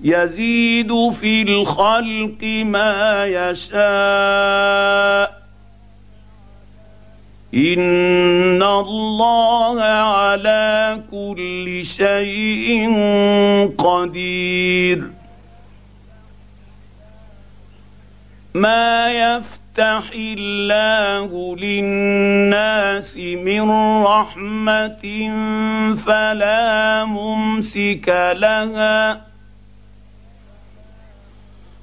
يزيد في الخلق ما يشاء. إن الله على كل شيء قدير. ما يفتح الله للناس من رحمة فلا ممسك لها.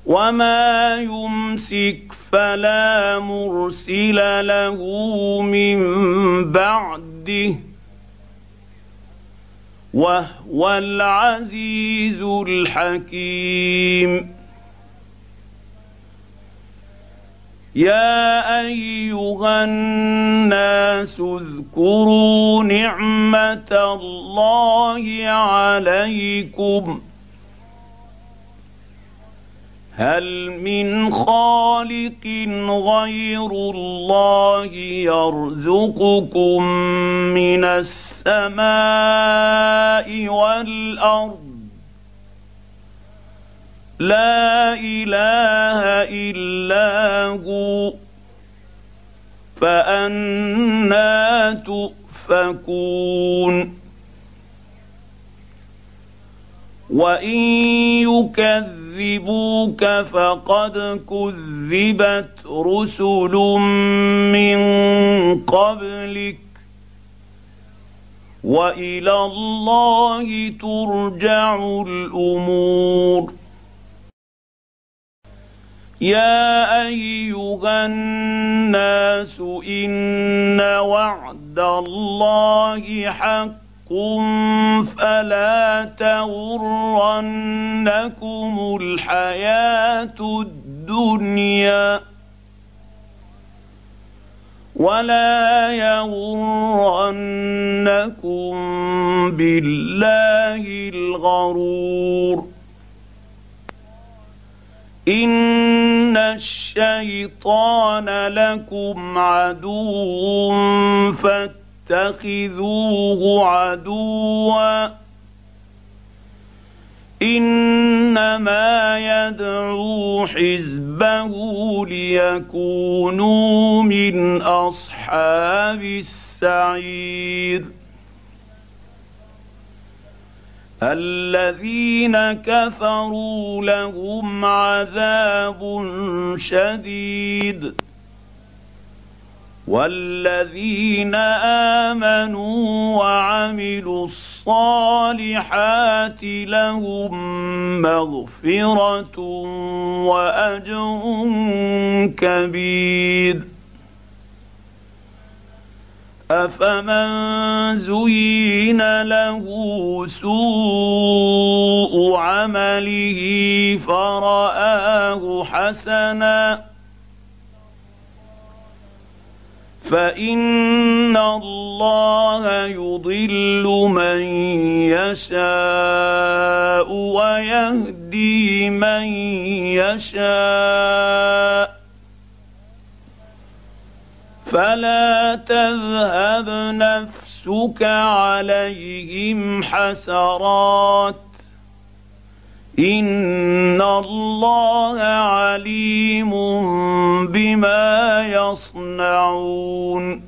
وما يمسك فلا مرسل له من بعده وهو العزيز الحكيم. يا ايها الناس اذكروا نعمه الله عليكم هل من خالق غير الله يرزقكم من السماء والأرض؟ لا إله إلا هو فأنا تؤفكون. وإن يكذب يكذبوك فقد كذبت رسل من قبلك وإلى الله ترجع الأمور. يا أيها الناس إن وعد الله حق فلا تغرنكم الحياة الدنيا ولا يغرنكم بالله الغرور ان الشيطان لكم عدو فاتقوا فاتخذوه عدوا. إنما يدعو حزبه ليكونوا من أصحاب السعير. الذين كفروا لهم عذاب شديد. والذين امنوا وعملوا الصالحات لهم مغفره واجر كبير افمن زين له سوء عمله فراه حسنا فان الله يضل من يشاء ويهدي من يشاء فلا تذهب نفسك عليهم حسرات ان الله عليم بما يصنعون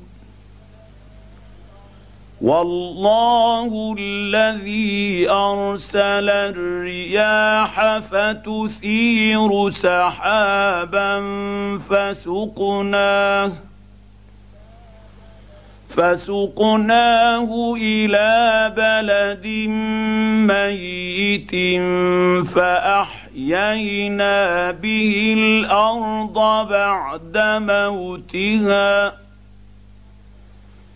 والله الذي ارسل الرياح فتثير سحابا فسقناه فسقناه إلى بلد ميت فاحيينا به الأرض بعد موتها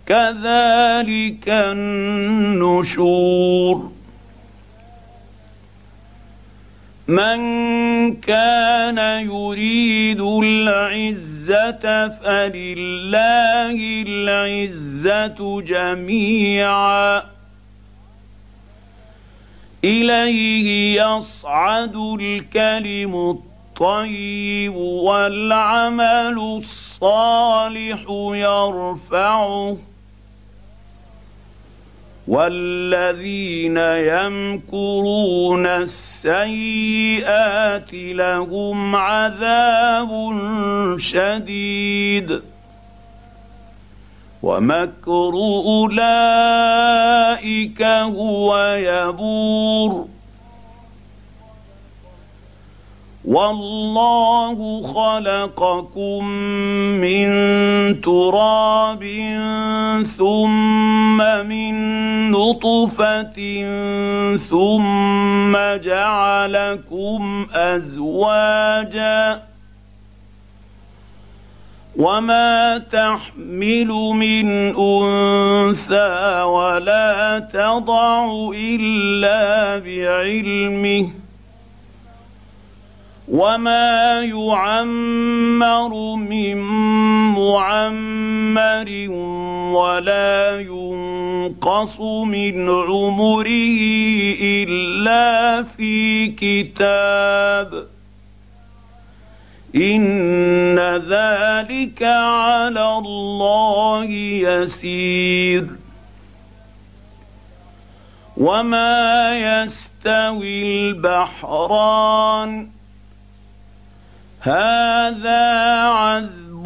كذلك النشور من كان يريد العزه فلله العزه جميعا إليه يصعد الكلم الطيب والعمل الصالح يرفعه. والذين يمكرون السيئات لهم عذاب شديد. ومكر اولئك هو يبور والله خلقكم من تراب ثم من نطفه ثم جعلكم ازواجا وما تحمل من انثى ولا تضع الا بعلمه وما يعمر من معمر ولا ينقص من عمره الا في كتاب ان ذلك على الله يسير وما يستوي البحران هذا عذب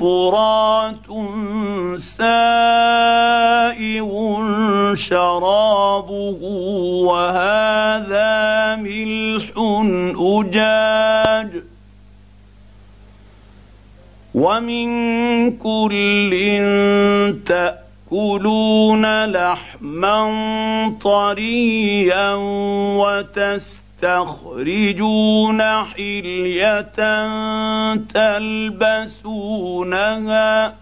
فرات سائغ شرابه وهذا ملح اجاج ومن كل تاكلون لحما طريا وتستخرجون حليه تلبسونها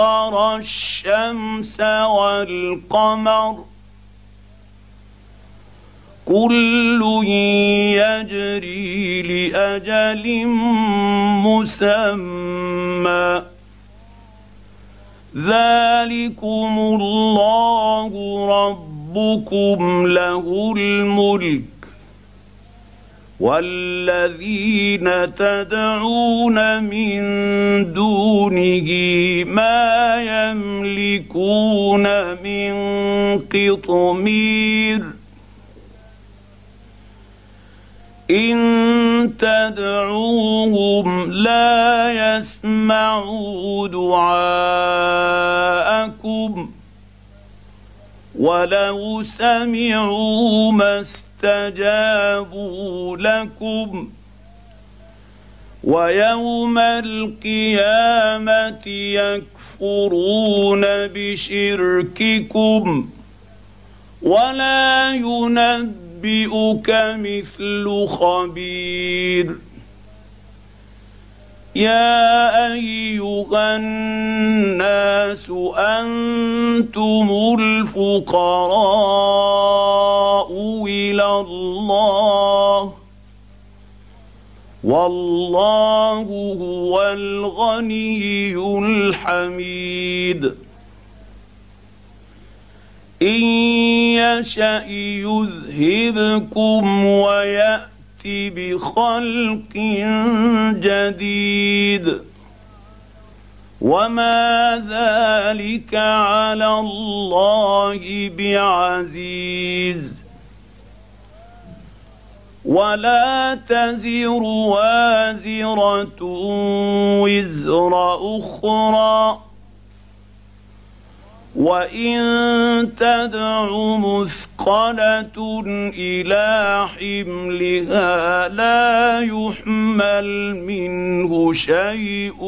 الشمس والقمر كل يجري لأجل مسمى. ذلكم الله ربكم له الملك. والذين تدعون من دونه ما يملكون من قطمير ان تدعوهم لا يسمعوا دعاءكم ولو سمعوا ما استجابوا لكم ويوم القيامة يكفرون بشرككم ولا ينبئك مثل خبير. يا أيها الناس أنتم الفقراء إلى الله والله هو الغني الحميد إن يشأ يذهبكم ويات بخلق جديد وما ذلك على الله بعزيز ولا تزر وازرة وزر أخرى وان تدع مثقله إلى حملها لا يحمل منه شيء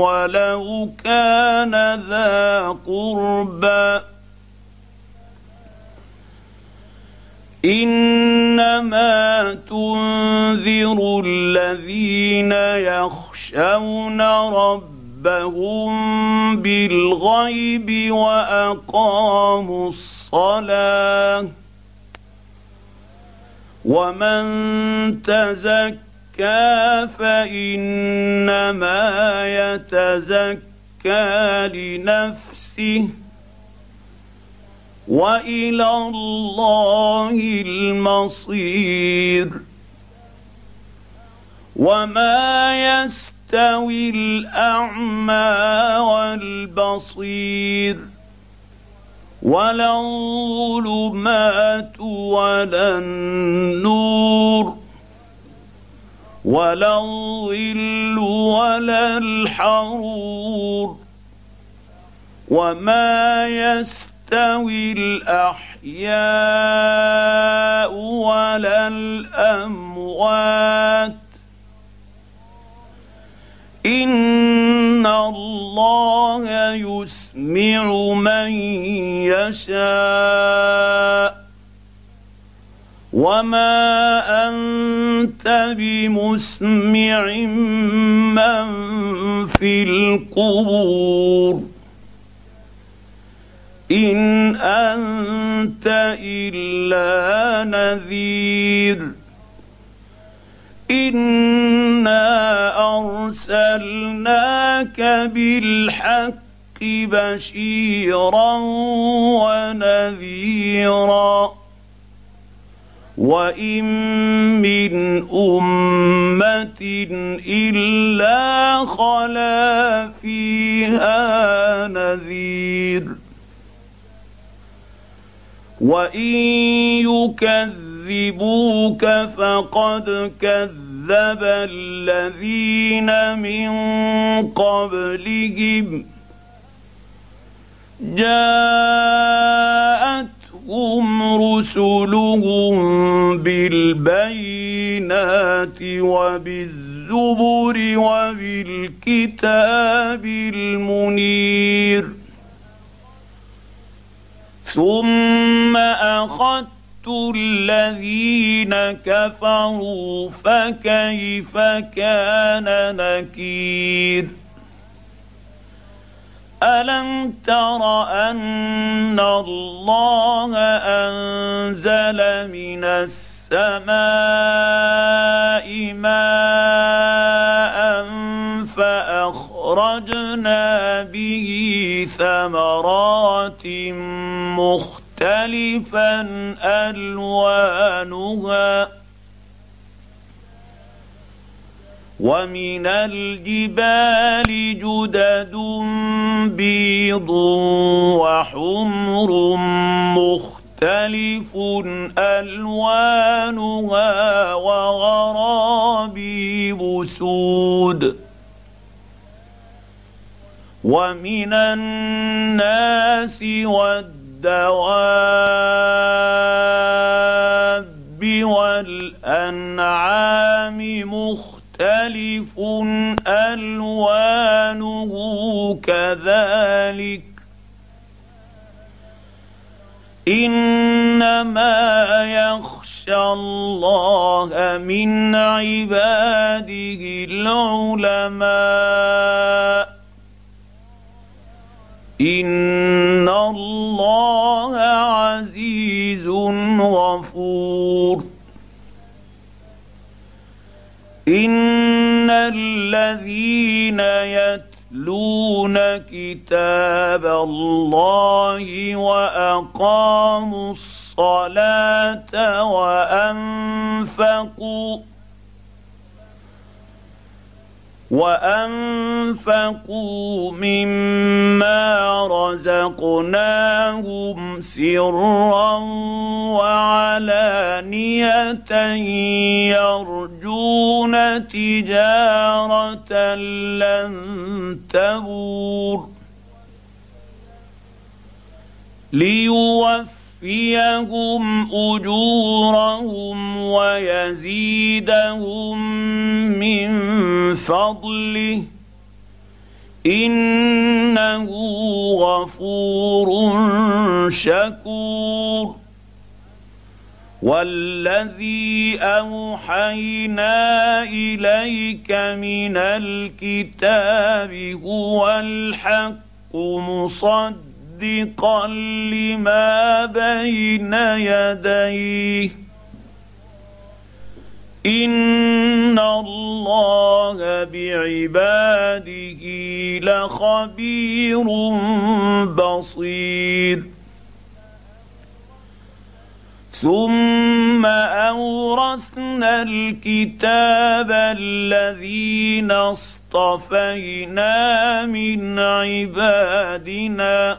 ولو كان ذا قربى انما تنذر الذين يخشون ربهم بالغيب واقاموا الصلاه ومن تزكى فانما يتزكى لنفسه والى الله المصير وما يستوي الأعمى والبصير ولا الظلمات ولا النور ولا الظل ولا الحرور وما يستوي الأحياء ولا الأموات ان الله يسمع من يشاء وما انت بمسمع من في القبور ان انت الا نذير انا ارسلناك بالحق بشيرا ونذيرا وان من امه الا خلا فيها نذير وان يكذبوك فقد كذب الذين من قبلهم. جاءتهم رسلهم بالبينات وبالزبر وبالكتاب المنير. ثم أخذت الذين كفروا فكيف كان نكير ألم تر أن الله أنزل من السماء ماء فأخرجنا به ثمرات مختلفا ألوانها. ومن الجبال جدد بيض وحمر مختلف ألوانها وغرابيب سود. ومن الناس والدين الدواب والأنعام مختلف ألوانه كذلك إنما يخشى الله من عباده العلماء ان الذين يتلون كتاب الله واقاموا الصلاه وانفقوا وانفقوا مما رزقناهم سرا وعلانيه يرجون تجاره لن تبور ليوفي يوفيهم أجورهم ويزيدهم من فضله. إنه غفور شكور. والذي أوحينا إليك من الكتاب هو الحق مصدقا لما بين يديه. إن الله بعباده لخبير بصير. ثم أورثنا الكتاب الذين اصطفينا من عبادنا.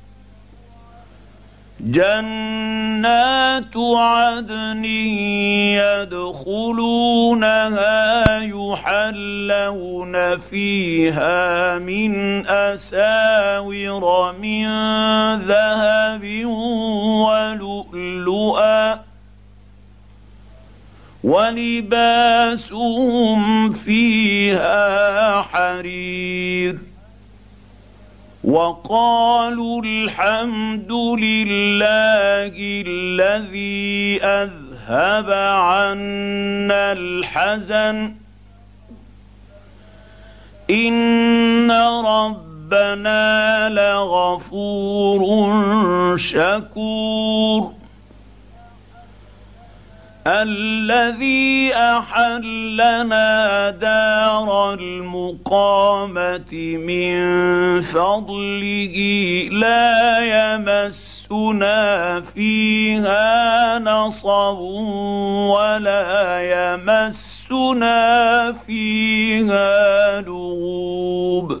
جنات عدن يدخلونها يحلون فيها من أساور من ذهب ولؤلؤا ولباسهم فيها حرير وقالوا الحمد لله الذي أذهب عنا الحزن. إن ربنا لغفور شكور. الذي أحلنا دار المقامة من فضله لا يمسنا فيها نصب ولا يمسنا فيها لغوب.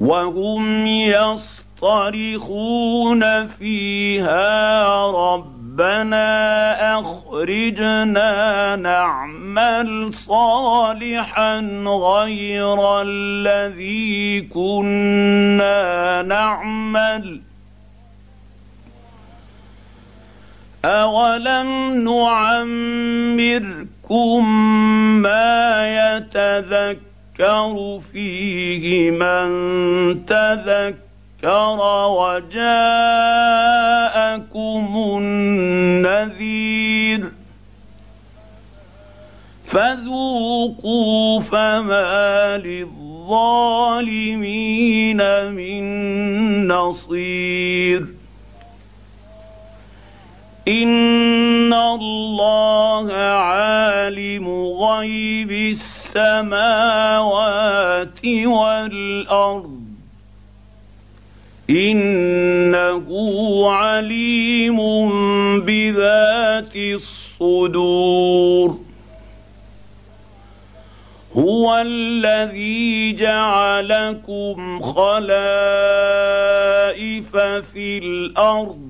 وهم يصطرخون فيها ربنا أخرجنا نعمل صالحا غير الذي كنا نعمل أولم نعمركم ما يتذكر يذكر فيه من تذكر وجاءكم النذير. فذوقوا فما للظالمين من نصير. إن الله عالم غيب السماوات والأرض. إنه عليم بذات الصدور. هو الذي جعلكم خلائف في الأرض.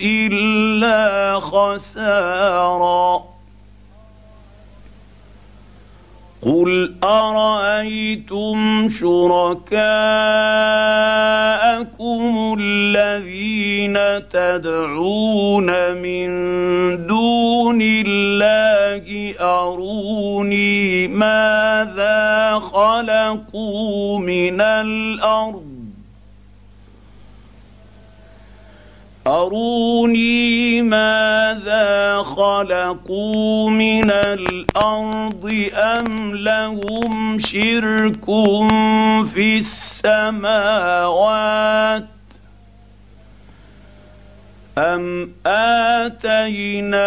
الا خسارا قل ارايتم شركاءكم الذين تدعون من دون الله اروني ماذا خلقوا من الأرض اروني ماذا خلقوا من الأرض أم لهم شرك في السماوات أم آتيناهم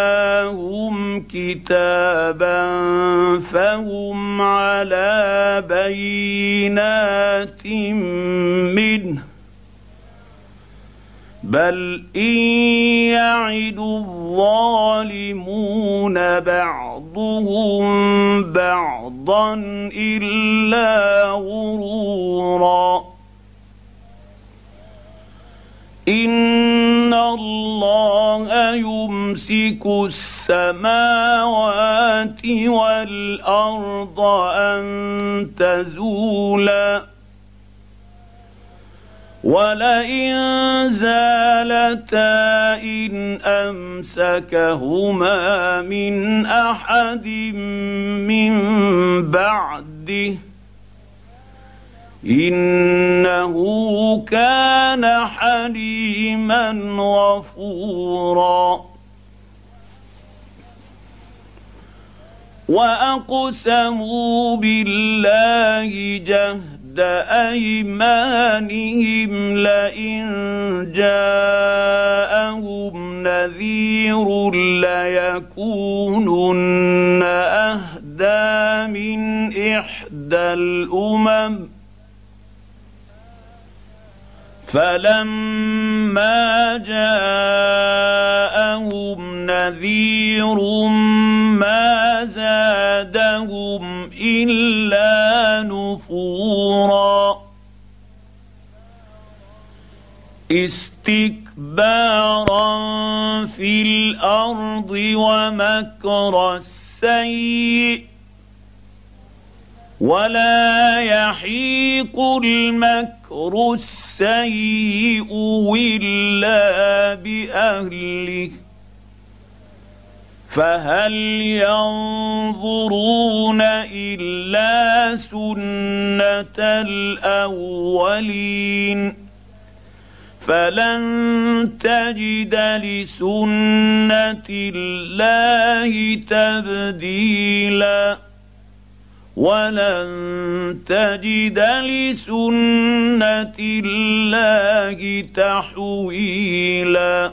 كتابا فهم على بينات منه بل ان يعد الظالمون بعضهم بعضا الا غرورا ان الله يمسك السماوات والارض ان تزولا ولئن زالتا ان امسكهما من احد من بعده انه كان حليما غفورا واقسموا بالله جهد جهد أيمانهم لئن جاءهم نذير ليكونن أهدى من إحدى الأمم. فلما جاءهم نذير ما زادهم الا نفورا. استكبارا في الأرض ومكر السيئ ولا يحيق المكر السيء الا باهله. فهل ينظرون إلا سنة الأولين فلن تجد لسنة الله تبديلا ولن تجد لسنة الله تحويلا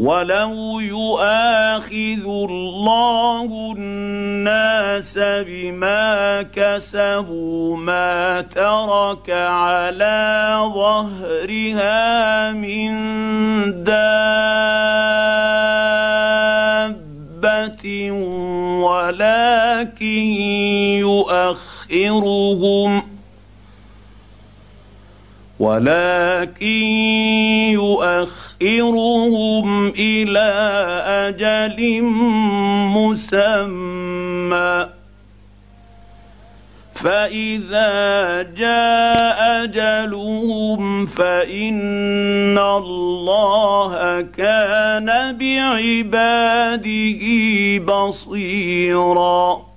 ولو يؤاخذ الله الناس بما كسبوا ما ترك على ظهرها من دابه ولكن يؤخرهم ولكن يؤخرهم يؤخرهم إلى أجل مسمى. فإذا جاء أجلهم فإن الله كان بعباده بصيرا.